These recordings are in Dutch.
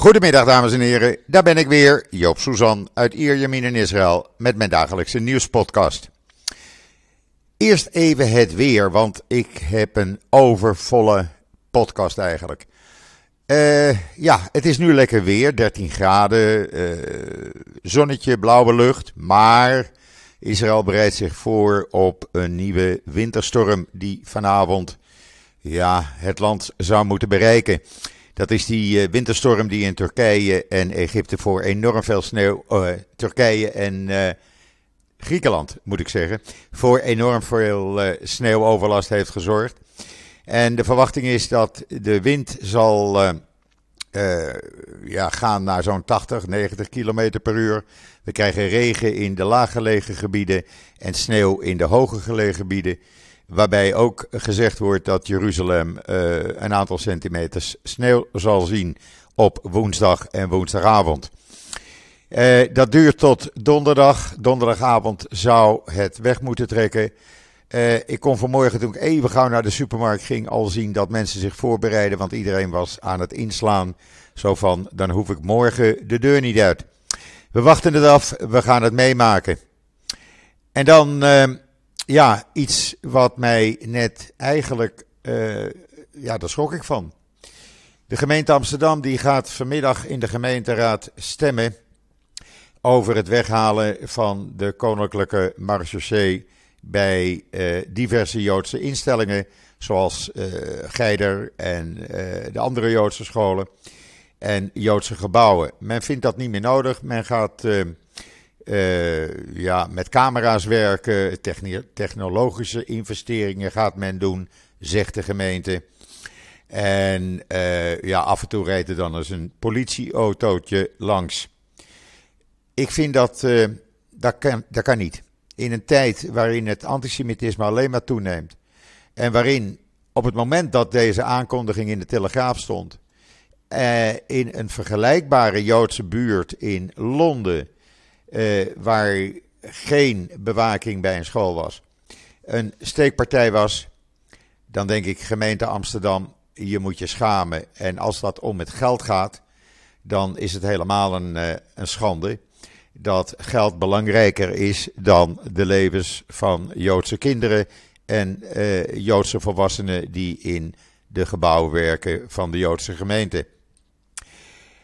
Goedemiddag dames en heren, daar ben ik weer, Joop Suzan uit Ierjemien in Israël met mijn dagelijkse nieuwspodcast. Eerst even het weer, want ik heb een overvolle podcast eigenlijk. Uh, ja, het is nu lekker weer, 13 graden, uh, zonnetje, blauwe lucht, maar Israël bereidt zich voor op een nieuwe winterstorm die vanavond ja, het land zou moeten bereiken. Dat is die uh, winterstorm die in Turkije en Egypte voor enorm veel sneeuw. Uh, Turkije en uh, Griekenland, moet ik zeggen. Voor enorm veel sneeuwoverlast heeft gezorgd. En de verwachting is dat de wind zal ja, gaan naar zo'n 80, 90 kilometer per uur. We krijgen regen in de laaggelegen gebieden en sneeuw in de hoger gelegen gebieden. Waarbij ook gezegd wordt dat Jeruzalem uh, een aantal centimeters sneeuw zal zien op woensdag en woensdagavond. Uh, dat duurt tot donderdag. Donderdagavond zou het weg moeten trekken. Uh, ik kon vanmorgen toen ik even gauw naar de supermarkt ging al zien dat mensen zich voorbereiden, want iedereen was aan het inslaan. Zo van, dan hoef ik morgen de deur niet uit. We wachten het af, we gaan het meemaken. En dan ja, iets wat mij net eigenlijk, uh, ja, daar schrok ik van. De gemeente Amsterdam die gaat vanmiddag in de gemeenteraad stemmen over het weghalen van de koninklijke marechaussee bij uh, diverse Joodse instellingen, zoals uh, Geider en de andere Joodse scholen en Joodse gebouwen. Men vindt dat niet meer nodig. Men gaat uh, ja, met camera's werken, technologische investeringen gaat men doen, zegt de gemeente. En uh, ja, af en toe rijdt er dan eens een politieautootje langs. Ik vind dat, uh, dat, dat kan niet. In een tijd waarin het antisemitisme alleen maar toeneemt. En waarin op het moment dat deze aankondiging in de Telegraaf stond. in een vergelijkbare Joodse buurt in Londen uh, waar geen bewaking bij een school was, een steekpartij was, dan denk ik gemeente Amsterdam, je moet je schamen. En als dat om het geld gaat, dan is het helemaal een, uh, een schande dat geld belangrijker is dan de levens van Joodse kinderen en uh, Joodse volwassenen die in de gebouwen werken van de Joodse gemeente.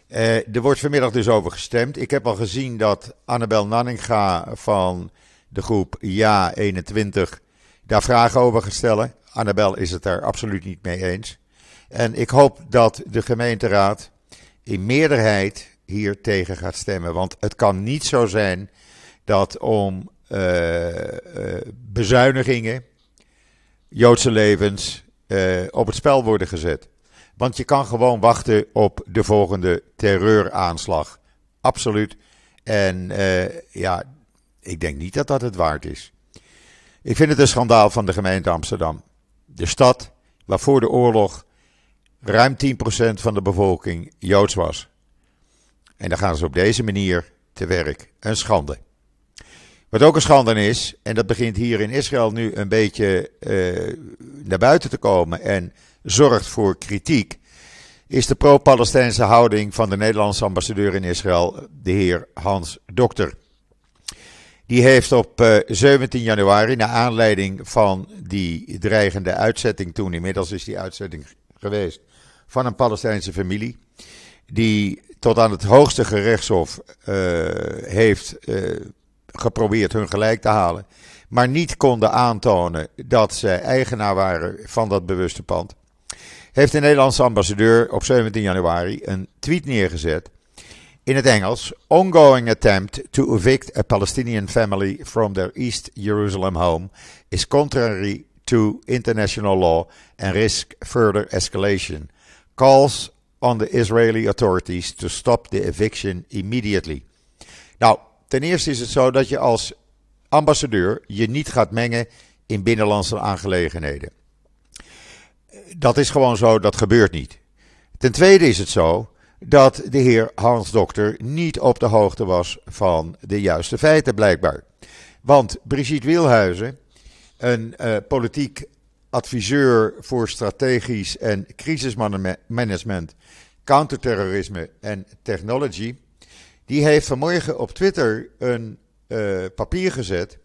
Uh, er wordt vanmiddag dus over gestemd. Ik heb al gezien dat Annabel Nanninga van de groep Ja 21 daar vragen over gaat stellen. Annabel is het daar absoluut niet mee eens. En ik hoop dat de gemeenteraad in meerderheid hier tegen gaat stemmen. Want het kan niet zo zijn dat om uh, uh, bezuinigingen Joodse levens op het spel worden gezet. Want je kan gewoon wachten op de volgende terreuraanslag. Absoluut. En uh, ja, ik denk niet dat dat het waard is. Ik vind het een schandaal van de gemeente Amsterdam. De stad waar voor de oorlog ruim 10% van de bevolking Joods was. En dan gaan ze op deze manier te werk. Een schande. Wat ook een schande is, en dat begint hier in Israël nu een beetje uh, naar buiten te komen en zorgt voor kritiek, is de pro-Palestijnse houding van de Nederlandse ambassadeur in Israël, de heer Hans Dokter. Die heeft op uh, eh, 17 januari, naar aanleiding van die dreigende uitzetting toen, inmiddels is die uitzetting geweest, van een Palestijnse familie, die tot aan het hoogste gerechtshof uh, heeft uh, geprobeerd hun gelijk te halen, maar niet konden aantonen dat ze eigenaar waren van dat bewuste pand heeft de Nederlandse ambassadeur op 17 januari een tweet neergezet in het Engels: Ongoing attempt to evict a Palestinian family from their East Jerusalem home is contrary to international law and risk further escalation. Calls on the Israeli authorities to stop the eviction immediately. Nou, ten eerste is het zo dat je als ambassadeur je niet gaat mengen in binnenlandse aangelegenheden dat is gewoon zo, dat gebeurt niet. Ten tweede is het zo dat de heer Hans Dokter niet op de hoogte was van de juiste feiten, blijkbaar. Want Brigitte Wielhuizen, een uh, politiek adviseur voor strategisch en crisismanagement Counterterrorisme en Technology, die heeft vanmorgen op Twitter een uh, papier gezet.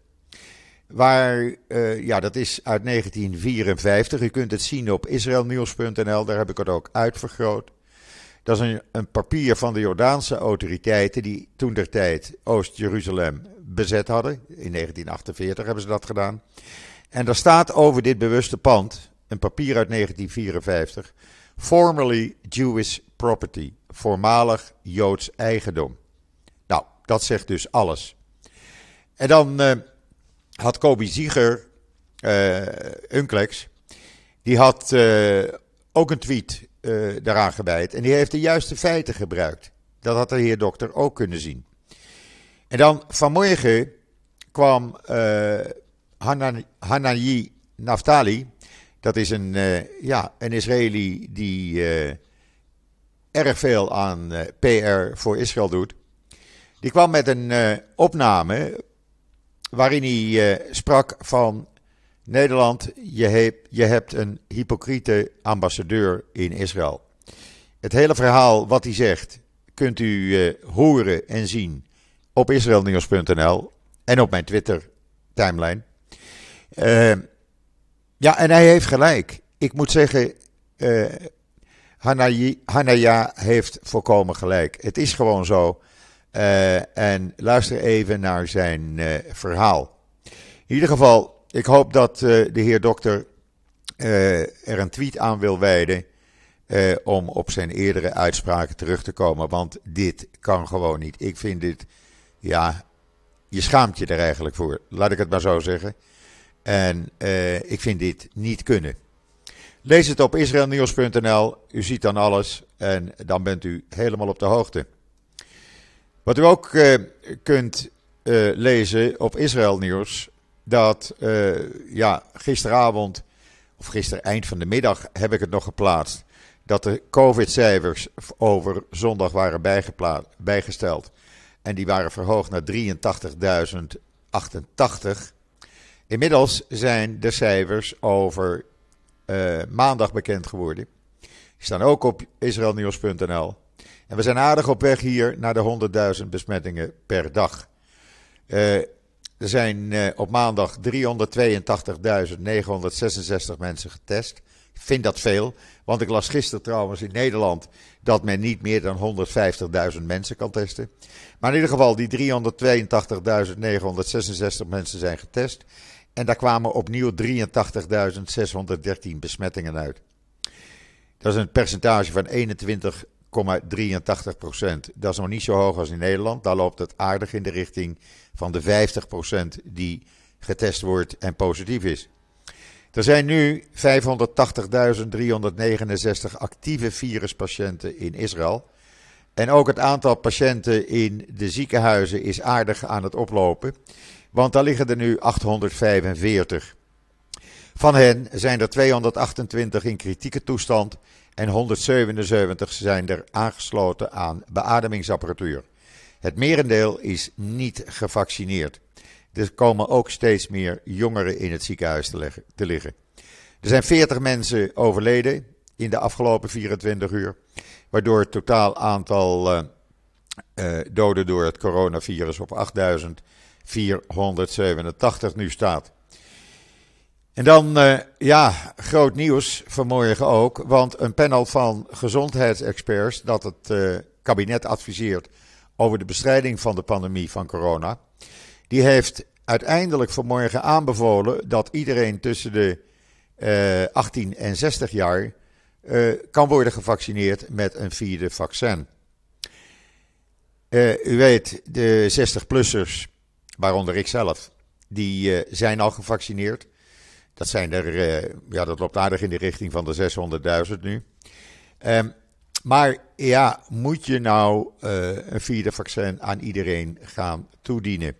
Waar, uh, ja, dat is uit 1954. U kunt het zien op israelnieuws.nl, daar heb ik het ook uitvergroot. Dat is een, een papier van de Jordaanse autoriteiten die toen der tijd Oost-Jeruzalem bezet hadden. In 1948 hebben ze dat gedaan. En daar staat over dit bewuste pand, een papier uit 1954, formerly Jewish property, voormalig Joods eigendom. Nou, dat zegt dus alles. En dan uh, had Kobi Zieger, uh, Unclex, die had uh, ook een tweet daaraan gewijd. En die heeft de juiste feiten gebruikt. Dat had de heer dokter ook kunnen zien. En dan vanmorgen kwam Hanan, Hanani Naftali, dat is een, ja, een Israëli die erg veel aan PR voor Israël doet. Die kwam met een opname waarin hij uh, sprak van Nederland, je je hebt een hypocriete ambassadeur in Israël. Het hele verhaal wat hij zegt kunt u uh, horen en zien op israelnieuws.nl en op mijn Twitter timeline. Uh, ja, en hij heeft gelijk. Ik moet zeggen, Hanaya heeft volkomen gelijk. Het is gewoon zo uh, en luister even naar zijn uh, verhaal. In ieder geval, ik hoop dat uh, de heer dokter er een tweet aan wil wijden. om op zijn eerdere uitspraken terug te komen. Want dit kan gewoon niet. Ik vind dit, ja, je schaamt je er eigenlijk voor. Laat ik het maar zo zeggen. En ik vind dit niet kunnen. Lees het op israelnieuws.nl. U ziet dan alles. En dan bent u helemaal op de hoogte. Wat u ook uh, kunt uh, lezen op Israël Nieuws, dat uh, ja, gisteravond, of gisteren eind van de middag heb ik het nog geplaatst, dat de COVID-cijfers over zondag waren bijgesteld. En die waren verhoogd naar 83.088. Inmiddels zijn de cijfers over maandag bekend geworden. Die staan ook op israelnieuws.nl. En we zijn aardig op weg hier naar de 100.000 besmettingen per dag. Uh, er zijn uh, op maandag 382.966 mensen getest. Ik vind dat veel, want ik las gisteren trouwens in Nederland dat men niet meer dan 150.000 mensen kan testen. Maar in ieder geval, die 382.966 mensen zijn getest. En daar kwamen opnieuw 83.613 besmettingen uit. Dat is een percentage van 21 83 procent. Dat is nog niet zo hoog als in Nederland. Daar loopt het aardig in de richting van de 50 procent die getest wordt en positief is. Er zijn nu 580.369 actieve viruspatiënten in Israël. En ook het aantal patiënten in de ziekenhuizen is aardig aan het oplopen. Want daar liggen er nu 845. Van hen zijn er 228 in kritieke toestand en 177 zijn er aangesloten aan beademingsapparatuur. Het merendeel is niet gevaccineerd. Er komen ook steeds meer jongeren in het ziekenhuis te, liggen. Er zijn 40 mensen overleden in de afgelopen 24 uur, waardoor het totaal aantal uh, uh, doden door het coronavirus op 8.487 nu staat. En dan, uh, ja, groot nieuws vanmorgen ook. Want een panel van gezondheidsexperts dat het uh, kabinet adviseert over de bestrijding van de pandemie van corona. Die heeft uiteindelijk vanmorgen aanbevolen dat iedereen tussen de uh, eh, 18 en 60 jaar kan worden gevaccineerd met een vierde vaccin. u weet, de 60-plussers, waaronder ik zelf, die zijn al gevaccineerd. Dat zijn er, uh, ja, dat loopt aardig in de richting van de 600.000 nu. Um, maar ja, moet je nou uh, een vierde vaccin aan iedereen gaan toedienen?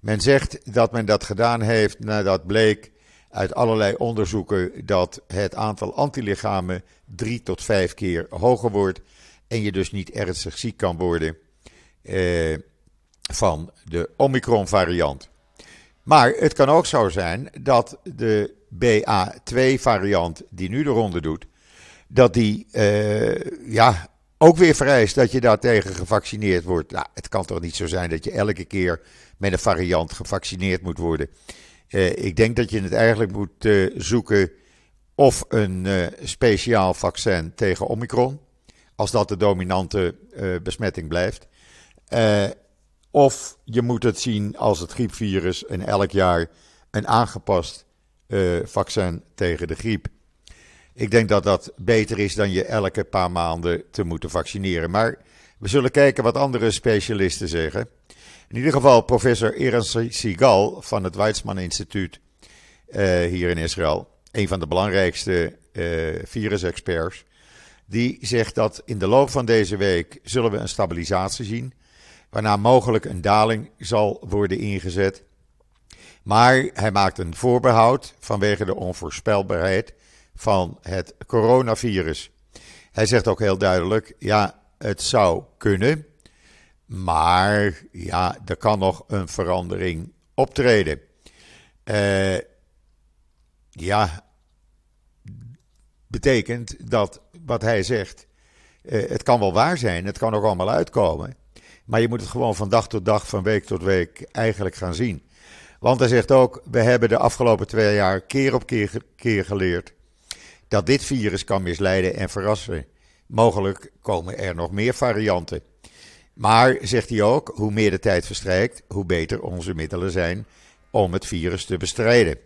Men zegt dat men dat gedaan heeft nadat bleek uit allerlei onderzoeken dat het aantal antilichamen drie tot vijf keer hoger wordt en je dus niet ernstig ziek kan worden uh, van de Omicron variant. Maar het kan ook zo zijn dat de BA2-variant die nu de ronde doet, dat die uh, ja, ook weer vereist dat je daartegen gevaccineerd wordt. Nou, het kan toch niet zo zijn dat je elke keer met een variant gevaccineerd moet worden. Uh, ik denk dat je het eigenlijk moet uh, zoeken of een speciaal vaccin tegen Omicron, als dat de dominante besmetting blijft. Of je moet het zien als het griepvirus en elk jaar een aangepast vaccin tegen de griep. Ik denk dat dat beter is dan je elke paar maanden te moeten vaccineren. Maar we zullen kijken wat andere specialisten zeggen. In ieder geval professor Ernst Sigal van het Weizmann Instituut uh, hier in Israël, een van de belangrijkste uh, virusexperts, die zegt dat in de loop van deze week zullen we een stabilisatie zien, waarna mogelijk een daling zal worden ingezet. Maar hij maakt een voorbehoud vanwege de onvoorspelbaarheid van het coronavirus. Hij zegt ook heel duidelijk: ja, het zou kunnen, maar ja, er kan nog een verandering optreden. Uh, ja, betekent dat wat hij zegt, uh, het kan wel waar zijn, het kan ook allemaal uitkomen. Maar je moet het gewoon van dag tot dag, van week tot week eigenlijk gaan zien. Want hij zegt ook, we hebben de afgelopen twee jaar keer op keer, geleerd dat dit virus kan misleiden en verrassen. Mogelijk komen er nog meer varianten. Maar, zegt hij ook, hoe meer de tijd verstrijkt, hoe beter onze middelen zijn om het virus te bestrijden.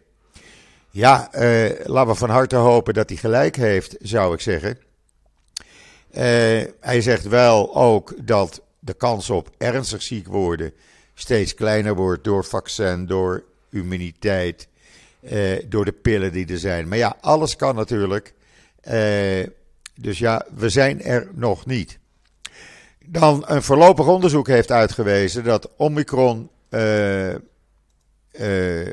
Ja, eh, laten we van harte hopen dat hij gelijk heeft, zou ik zeggen. Uh, hij zegt wel ook dat de kans op ernstig ziek worden steeds kleiner wordt door vaccin, door immuniteit, uh, door de pillen die er zijn. Maar ja, alles kan natuurlijk. Uh, dus ja, we zijn er nog niet. Dan een voorlopig onderzoek heeft uitgewezen dat Omicron uh,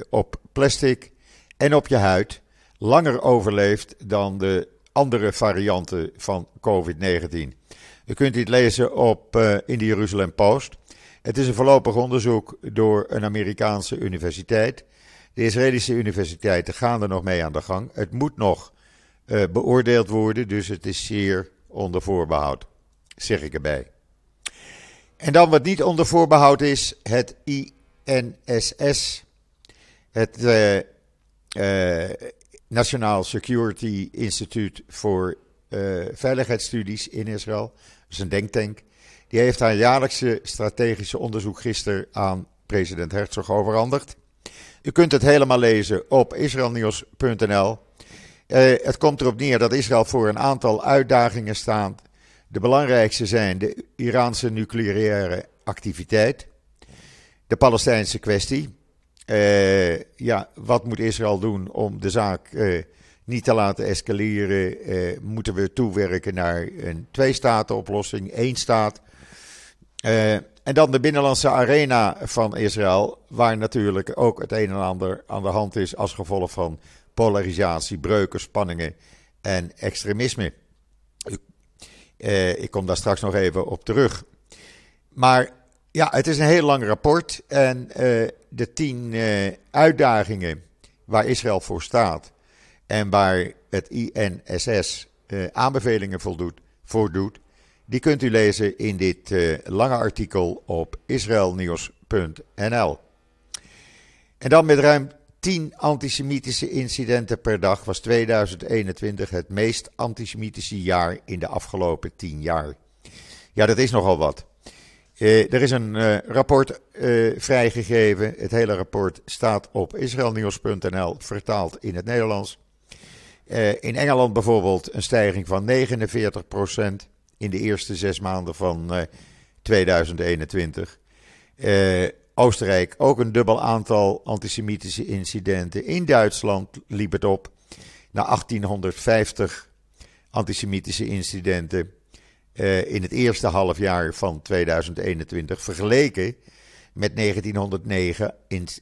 op plastic en op je huid langer overleeft dan de andere varianten van COVID-19. U kunt dit lezen op, in de Jeruzalem Post. Het is een voorlopig onderzoek door een Amerikaanse universiteit. De Israëlische universiteiten gaan er nog mee aan de gang. Het moet nog uh, beoordeeld worden, dus het is zeer onder voorbehoud, zeg ik erbij. En dan wat niet onder voorbehoud is, het INSS, het uh, uh, Nationaal Security Institute voor Veiligheidsstudies in Israël. Dat is een denktank. Die heeft haar jaarlijkse strategische onderzoek gisteren aan president Herzog overhandigd. U kunt het helemaal lezen op israelnieuws.nl. Uh, het komt erop neer dat Israël voor een aantal uitdagingen staat. De belangrijkste zijn de Iraanse nucleaire activiteit, de Palestijnse kwestie. Uh, ja, wat moet Israël doen om de zaak uh, niet te laten escaleren? moeten we toewerken naar een twee-staten-oplossing, één staat? En dan de binnenlandse arena van Israël, waar natuurlijk ook het een en ander aan de hand is als gevolg van polarisatie, breuken, spanningen en extremisme. Uh, ik kom daar straks nog even op terug. Maar ja, het is een heel lang rapport en uh, de tien uh, uitdagingen waar Israël voor staat en waar het INSS aanbevelingen voldoet, voordoet, die kunt u lezen in dit uh, lange artikel op israelnieuws.nl. En dan met ruim 10 antisemitische incidenten per dag was 2021 het meest antisemitische jaar in de afgelopen 10 jaar. Ja, dat is nogal wat. Uh, er is een rapport vrijgegeven. Het hele rapport staat op israelnieuws.nl, vertaald in het Nederlands. In Engeland bijvoorbeeld een stijging van 49 procent in de eerste zes maanden van 2021. Uh, eh, Oostenrijk ook een dubbel aantal antisemitische incidenten. In Duitsland liep het op naar 1850 antisemitische incidenten in het eerste halfjaar van 2021 vergeleken met 1909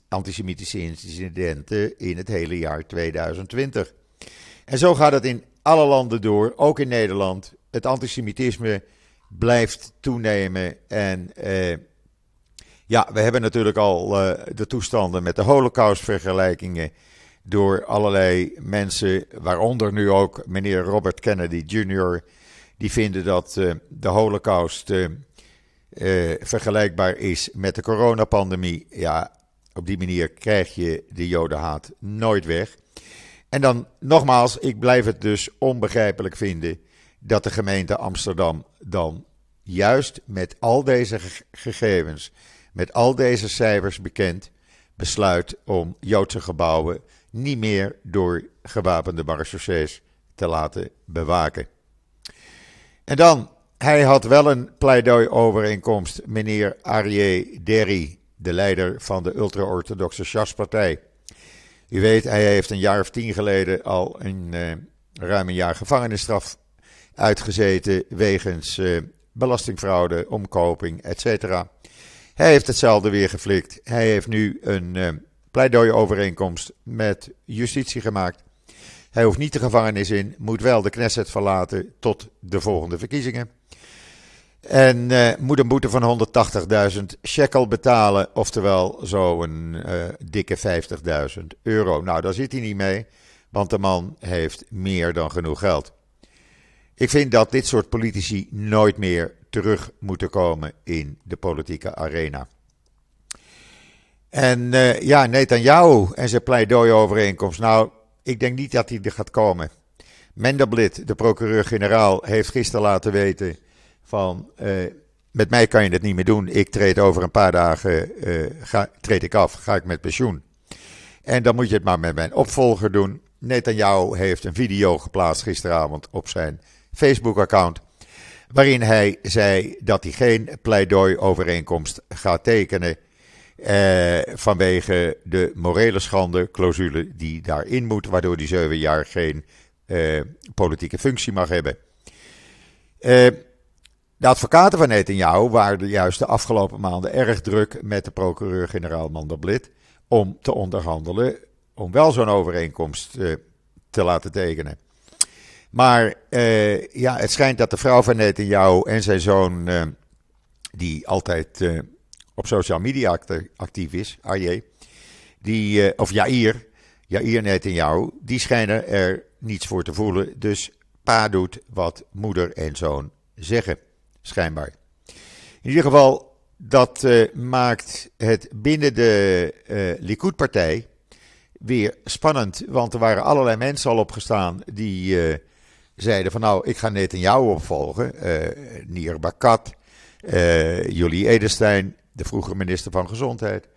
antisemitische incidenten in het hele jaar 2020. En zo gaat het in alle landen door, ook in Nederland het antisemitisme blijft toenemen. En uh, ja, we hebben natuurlijk al uh, de toestanden met de Holocaust-vergelijkingen door allerlei mensen, waaronder nu ook meneer Robert Kennedy Jr., Die vinden dat de holocaust vergelijkbaar is met de coronapandemie. Ja, op die manier krijg je de jodenhaat nooit weg. En dan nogmaals, ik blijf het dus onbegrijpelijk vinden dat de gemeente Amsterdam dan juist met al deze gegevens, met al deze cijfers bekend, besluit om Joodse gebouwen niet meer door gewapende marechaussees te laten bewaken. En dan, hij had wel een pleidooi-overeenkomst, meneer Arie Derry, de leider van de ultra-orthodoxe Sjaspartij. U weet, hij heeft een jaar of tien geleden al een uh, ruim een jaar gevangenisstraf uitgezeten wegens uh, belastingfraude, omkoping, etc. Hij heeft hetzelfde weer geflikt. Hij heeft nu een uh, pleidooi-overeenkomst met justitie gemaakt. Hij hoeft niet de gevangenis in, moet wel de Knesset verlaten tot de volgende verkiezingen. En uh, moet een boete van 180.000 shekel betalen, oftewel zo'n uh, dikke 50.000 euro. Nou, daar zit hij niet mee, want de man heeft meer dan genoeg geld. Ik vind dat dit soort politici nooit meer terug moeten komen in de politieke arena. En uh, ja, Netanyahu en zijn pleidooi-overeenkomst. Nou, ik denk niet dat hij er gaat komen. Mendelblit, de procureur-generaal, heeft gisteren laten weten van uh, met mij kan je het niet meer doen. Ik treed over een paar dagen uh, ga, treed ik af, ga ik met pensioen. En dan moet je het maar met mijn opvolger doen. Netanyahu heeft een video geplaatst gisteravond op zijn Facebook-account. Waarin hij zei dat hij geen pleidooi-overeenkomst gaat tekenen. Eh, vanwege de morele schande, clausule die daarin moet, waardoor hij zeven jaar geen eh, politieke functie mag hebben. Eh, de advocaten van Netanyahu waren juist de afgelopen maanden erg druk met de procureur-generaal Mandelblit om te onderhandelen, om wel zo'n overeenkomst uh, te laten tekenen. Maar uh, ja, het schijnt dat de vrouw van Netanyahu en zijn zoon, uh, die altijd op social media actief is, Arje, die, of Jair, Jair Netanyahu, die schijnen er niets voor te voelen. Dus pa doet wat moeder en zoon zeggen schijnbaar. In ieder geval, dat uh, maakt het binnen de uh, Likud-partij weer spannend. Want er waren allerlei mensen al opgestaan die uh, zeiden van nou, ik ga net jou opvolgen. Nier Bakat, Julie Edenstein, de vroegere minister van Gezondheid.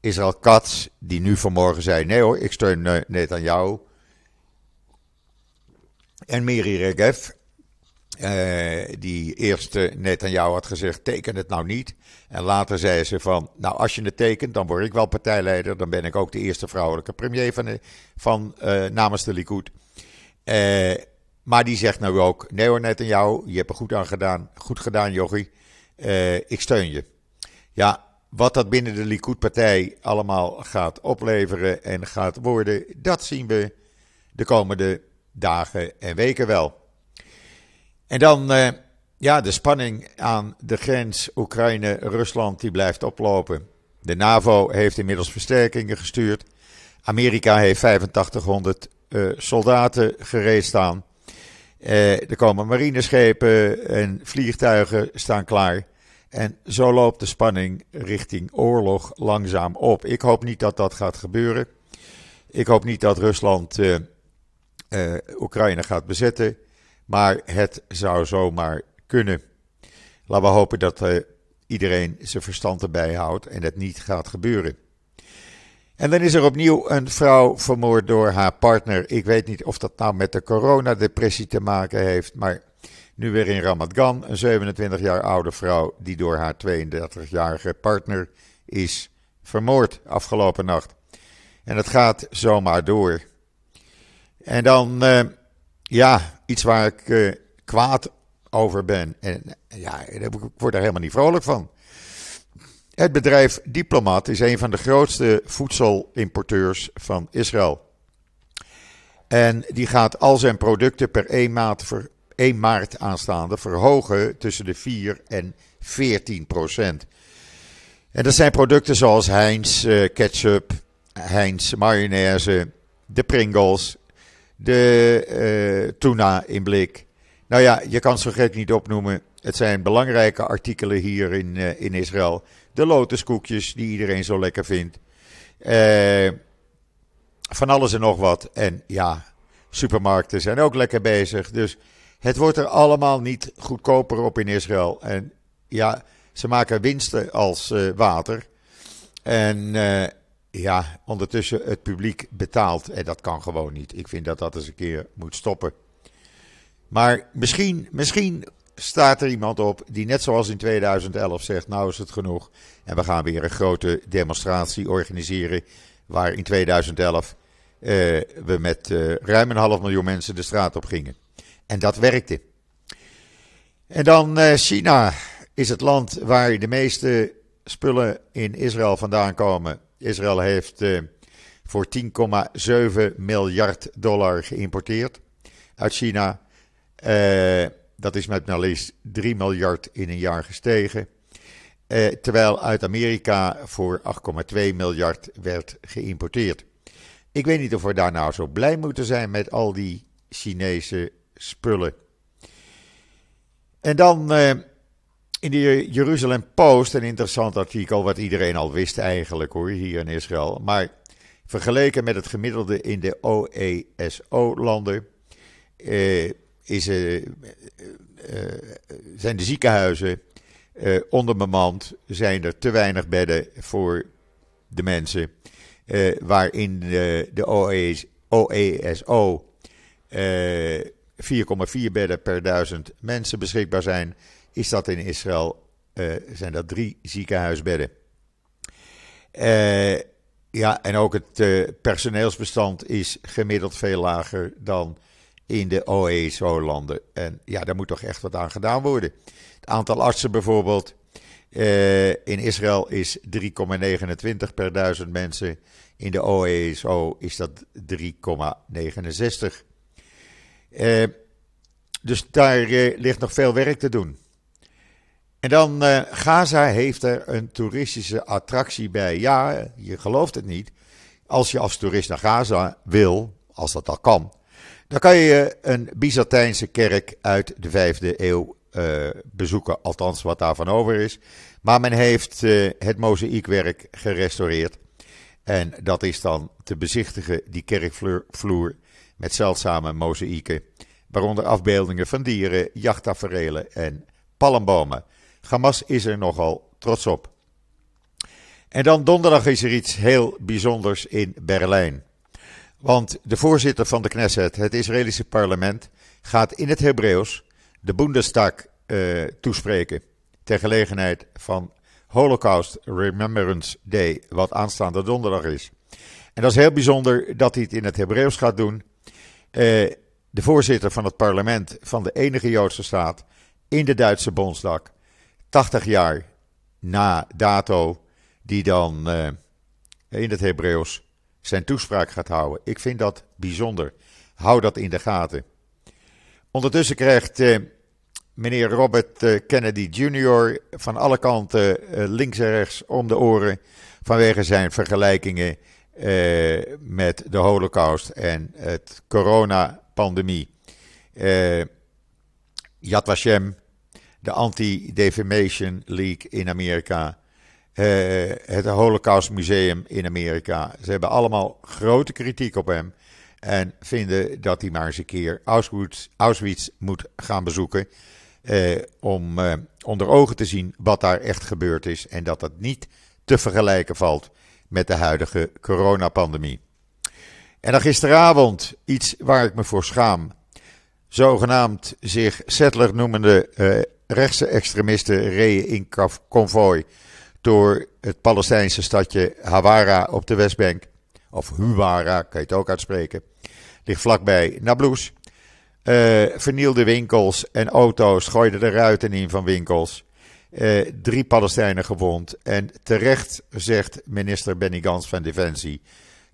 Israël Katz, die nu vanmorgen zei nee hoor, ik steun net aan jou. En Miri Regev, uh, die eerst uh, net aan jou had gezegd: teken het nou niet. En later zei ze van: Nou, als je het tekent, dan word ik wel partijleider. Dan ben ik ook de eerste vrouwelijke premier van, uh, namens de Likud. maar die zegt nou ook: Nee hoor, net aan jou. Je hebt er goed aan gedaan. Goed gedaan, Jochie. ik steun je. Ja, wat dat binnen de Likud-partij allemaal gaat opleveren en gaat worden, dat zien we de komende dagen en weken wel. En dan, uh, ja, de spanning aan de grens Oekraïne-Rusland die blijft oplopen. De NAVO heeft inmiddels versterkingen gestuurd. Amerika heeft 8500 uh, eh, soldaten gereed staan. Uh, er komen marineschepen en vliegtuigen staan klaar. En zo loopt de spanning richting oorlog langzaam op. Ik hoop niet dat dat gaat gebeuren. Ik hoop niet dat Rusland Oekraïne gaat bezetten. Maar het zou zomaar kunnen. Laten we hopen dat uh, iedereen zijn verstand erbij houdt en het niet gaat gebeuren. En dan is er opnieuw een vrouw vermoord door haar partner. Ik weet niet of dat nou met de coronadepressie te maken heeft, maar nu weer in Ramadgan, een 27 jaar oude vrouw die door haar 32-jarige partner is vermoord afgelopen nacht. En het gaat zomaar door. En dan, uh, ja, iets waar ik uh, kwaad over ben. En ja, ik word er helemaal niet vrolijk van. Het bedrijf Diplomat is een van de grootste voedselimporteurs van Israël. En die gaat al zijn producten per 1 maart, 1 maart aanstaande verhogen tussen de 4 en 14 procent. En dat zijn producten zoals Heinz uh, ketchup, Heinz mayonaise, de Pringles, de uh, tuna in blik. Nou ja, je kan ze gek niet opnoemen. Het zijn belangrijke artikelen hier in, uh, in Israël. De lotuskoekjes die iedereen zo lekker vindt. Uh, van alles en nog wat. En ja, supermarkten zijn ook lekker bezig. Dus het wordt er allemaal niet goedkoper op in Israël. En ja, ze maken winsten als water. En ja, ondertussen het publiek betaalt. En dat kan gewoon niet. Ik vind dat dat eens een keer moet stoppen. Maar misschien, misschien staat er iemand op die net zoals in 2011 zegt, nou is het genoeg. En we gaan weer een grote demonstratie organiseren waar in 2011 uh, we met uh, ruim een half miljoen mensen de straat op gingen. En dat werkte. En dan uh, China is het land waar de meeste spullen in Israël vandaan komen. Israël heeft voor 10,7 miljard dollar geïmporteerd uit China. Uh, dat is met maar liefst 3 miljard in een jaar gestegen. Uh, terwijl uit Amerika voor 8,2 miljard werd geïmporteerd. Ik weet niet of we daar nou zo blij moeten zijn met al die Chinese spullen. En dan in de Jeruzalem Post, een interessant artikel, wat iedereen al wist eigenlijk hoor, hier in Israël. Maar vergeleken met het gemiddelde in de OESO-landen, uh, is, uh, uh, zijn de ziekenhuizen uh, onderbemand, zijn er te weinig bedden voor de mensen. waarin de, de OES, OESO 4,4 bedden per duizend mensen beschikbaar zijn, is dat in Israël zijn dat drie ziekenhuisbedden. ja, en ook het personeelsbestand is gemiddeld veel lager dan in de OESO-landen. En ja, daar moet toch echt wat aan gedaan worden. Het aantal artsen bijvoorbeeld in Israël is 3,29 per duizend mensen. In de OESO is dat 3,69. Uh, dus daar uh, ligt nog veel werk te doen. En dan Gaza heeft er een toeristische attractie bij. Ja, je gelooft het niet. Als je als toerist naar Gaza wil, als dat al kan, dan kan je een Byzantijnse kerk uit de vijfde eeuw uh, bezoeken, althans wat daarvan over is. Maar men heeft uh, het mozaïekwerk gerestaureerd. En dat is dan te bezichtigen, die kerkvloer met zeldzame mozaïeken. Waaronder afbeeldingen van dieren, jachttaferelen en palmbomen. Hamas is er nogal trots op. En dan donderdag is er iets heel bijzonders in Berlijn. Want de voorzitter van de Knesset, het Israëlische parlement, gaat in het Hebreeuws de Bundestag uh, toespreken. Ter gelegenheid van Holocaust Remembrance Day, wat aanstaande donderdag is. En dat is heel bijzonder dat hij het in het Hebreeuws gaat doen. Uh, de voorzitter van het parlement van de enige Joodse staat in de Duitse Bondsdag, 80 jaar na dato, die dan uh, in het Hebreeuws zijn toespraak gaat houden. Ik vind dat bijzonder. Hou dat in de gaten. Ondertussen krijgt eh, meneer Robert eh, Kennedy Jr. van alle kanten eh, links en rechts om de oren vanwege zijn vergelijkingen eh, met de Holocaust en het coronapandemie. Uh, Yad Vashem, de Anti-Defamation League in Amerika, uh, het Holocaust Museum in Amerika. Ze hebben allemaal grote kritiek op hem. En vinden dat hij maar eens een keer Auschwitz, moet gaan bezoeken. Om onder ogen te zien wat daar echt gebeurd is. En dat dat niet te vergelijken valt met de huidige coronapandemie. En dan gisteravond iets waar ik me voor schaam. Zogenaamd zich settler noemende rechtse extremisten reden in konvooi door het Palestijnse stadje Hawara op de Westbank. Of Huwara, kan je het ook uitspreken. Ligt vlakbij Nablus. Uh, vernielde winkels en auto's gooiden de ruiten in van winkels. Uh, drie Palestijnen gewond. En terecht zegt minister Benny Gans van Defensie: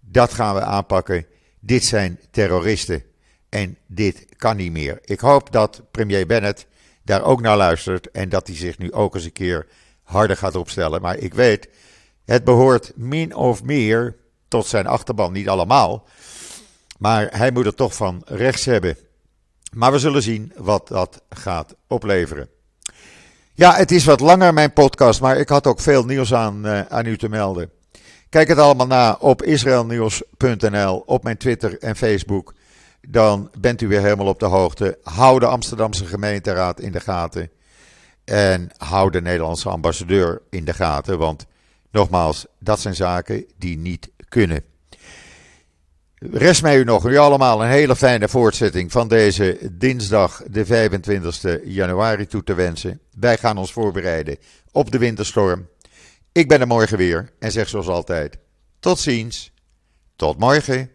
dat gaan we aanpakken. Dit zijn terroristen. En dit kan niet meer. Ik hoop dat premier Bennett daar ook naar luistert. En dat hij zich nu ook eens een keer harder gaat opstellen. Maar ik weet, het behoort min of meer tot zijn achterban. Niet allemaal. Maar hij moet het toch van rechts hebben. Maar we zullen zien wat dat gaat opleveren. Ja, het is wat langer mijn podcast, maar ik had ook veel nieuws aan, uh, aan u te melden. Kijk het allemaal na op israelnieuws.nl, op mijn Twitter en Facebook. Dan bent u weer helemaal op de hoogte. Hou de Amsterdamse gemeenteraad in de gaten. En hou de Nederlandse ambassadeur in de gaten. Want nogmaals, dat zijn zaken die niet kunnen. Rest mij u nog, u allemaal een hele fijne voortzetting van deze dinsdag, de 25 januari, toe te wensen. Wij gaan ons voorbereiden op de winterstorm. Ik ben er morgen weer en zeg zoals altijd: tot ziens, tot morgen.